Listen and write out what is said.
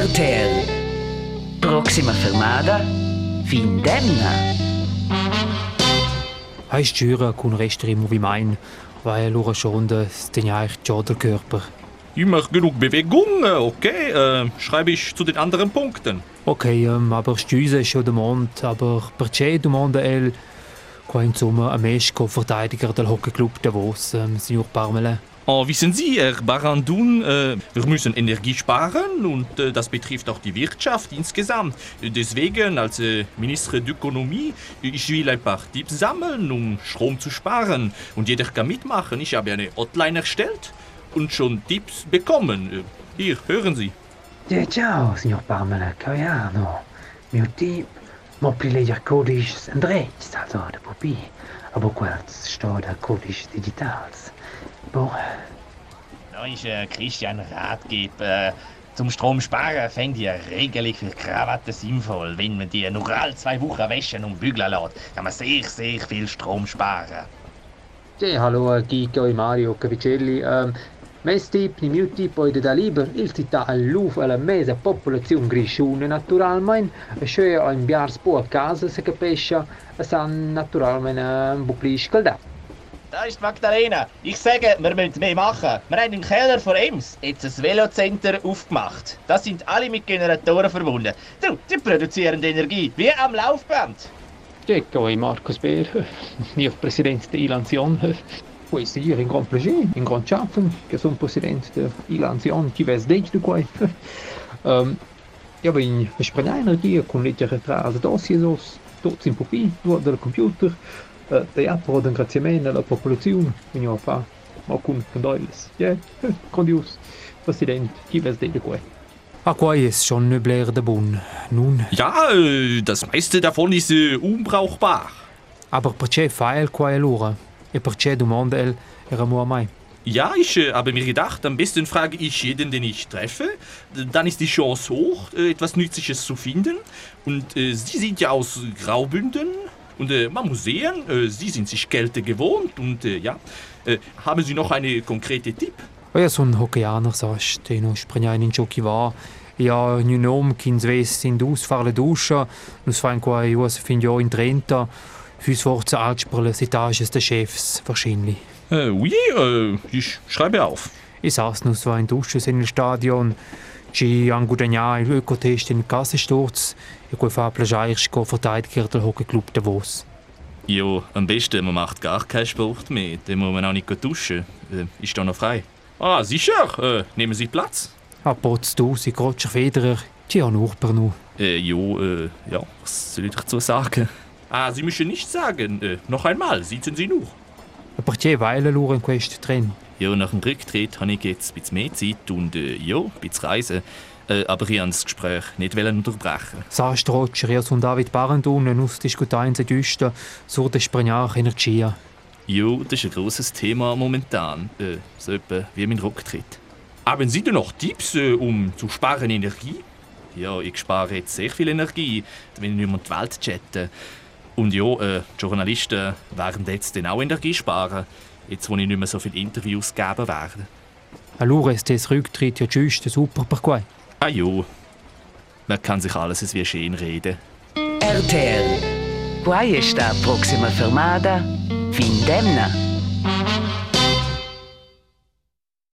RTL. Proxima fermata, Vindemna. Heißt Schüre kun restri mu wie mein, weil lura schon das den ja echt der Körper. Ich mache genug Bewegung, okay? Äh, schreibe ich zu den anderen Punkten. Okay, ähm, aber Stüse ist schon der Mond, aber perché du Monde el qua insomma a Mesco Verteidiger del Hockey Club Davos, ähm, Signor Parmele. Oh, wissen Sie, Herr Barandun, äh, wir müssen Energie sparen und äh, das betrifft auch die Wirtschaft insgesamt. Deswegen, als äh, Minister Ökonomie, ich will ein paar Tipps sammeln, um Strom zu sparen. Und jeder kann mitmachen. Ich habe eine Hotline erstellt und schon Tipps bekommen. Äh, Hier, hören Sie. Ja, ciao, signor Parmela Caiano. Mio team, mo privilegia codis Andrejs, also der Pupi. Aber quals steht der codis digitals. Da ist äh, Christian Ratgeber. Zum Stromsparen fände ich eine Regelung für Krawatten sinnvoll. Wenn man die nur alle zwei Wochen waschen und bügeln lässt, kann man sehr, sehr viel Strom sparen. sì, hallo, Kiko e Mario Cavicelli. Um, mes tip, ni mio tipo è da liber, il tita all'uf alla mesa popolazione grisciune naturalmente, cioè ein biars po a casa se capisce, san naturalmente un po' più scaldato. Da ist Magdalena. Ich sage, wir müssen mehr machen. Wir haben im Keller von Ems jetzt ein Velocenter aufgemacht. Da sind alle mit Generatoren verbunden. Du, die produzieren Energie, wie am Laufband. Ecco, e Marcos Beer, mio presidente dell'Ilanzion. Questo io in gran piacere, in gran schaffen, che sono presidente dell'Ilanzion, chi ves dentro di qua. um, ja, bin Sprenenergie con leggere tra le dossiers, tutti in popì, due del computer, uh, teatro, un ringraziamento alla popolazione, quindi ho fa, ma con condoglies. Ja, grandios. Presidente, chi ves dentro di qua. Ah, qua ist schon nübler der Bun. Nun, Ja, das meiste davon ist äh, unbrauchbar. aber perché fael qua lura? E perché du Monde el era mu a mai? Ja, ich äh, habe mir gedacht, am besten frage ich jeden, den ich treffe. Dann ist die Chance hoch, äh, etwas Nützliches zu finden. Und äh, Sie sind ja aus Graubünden. Und äh, man muss sehen, äh, Sie sind sich Kälte gewohnt. Und äh, ja, äh, haben Sie noch eine konkrete Tipp? Ja, so ein Hockeyaner sagst, den noch springen in Jockey war. Ja, nu nom kin sves in dus far le duscha, nus fain qua Josefin jo in Trenta, fürs forza alts per les etages des Chefs, wahrscheinlich. Äh, oui, äh, ich schreibe auf. Ich saß nus war in Dusches in il Stadion, ci angudagna il Ökotest in il Kassensturz, e quei fa plagiairisch go Verteidiger del Hockeyclub Davos. Jo, am besten, man macht gar keinen Sport mehr. Dann muss man auch nicht duschen. Äh, ist da noch frei? Ah, sicher. Äh, nehmen Sie Platz. A potz du, si Roger Federer, ci han nur per nu. Äh, jo, äh, ja, was soll ich dazu sagen? Ah, Sie müssen nicht sagen. Äh, noch einmal, sitzen Sie nur. E perché weile lura in quest tren? Ja, nach dem Rücktritt habe ich jetzt ein bisschen mehr Zeit und äh, ja, ein bisschen reisen. Äh, aber ich wollte das Gespräch nicht wollen unterbrechen. Sagst Roger, ja son David Barandun, nus diskutain se düster, sur de spreniach energia. Jo, das ist ein grosses Thema momentan. Äh, so etwa wie mein Rücktritt. Haben Sie denn noch Tipps, äh, um zu sparen Energie? Ja, ich spare jetzt sehr viel Energie, wenn ich nicht mehr um die Welt chatte. Und ja, äh, die Journalisten werden jetzt dann auch Energie sparen, jetzt wo ich nicht mehr so viele Interviews geben werde. Allora ist des Rücktritt ja giusto super per quai. Ah jo, man kann sich alles wie schön reden. RTL. Quai sta Proxima fermata, Vindemna.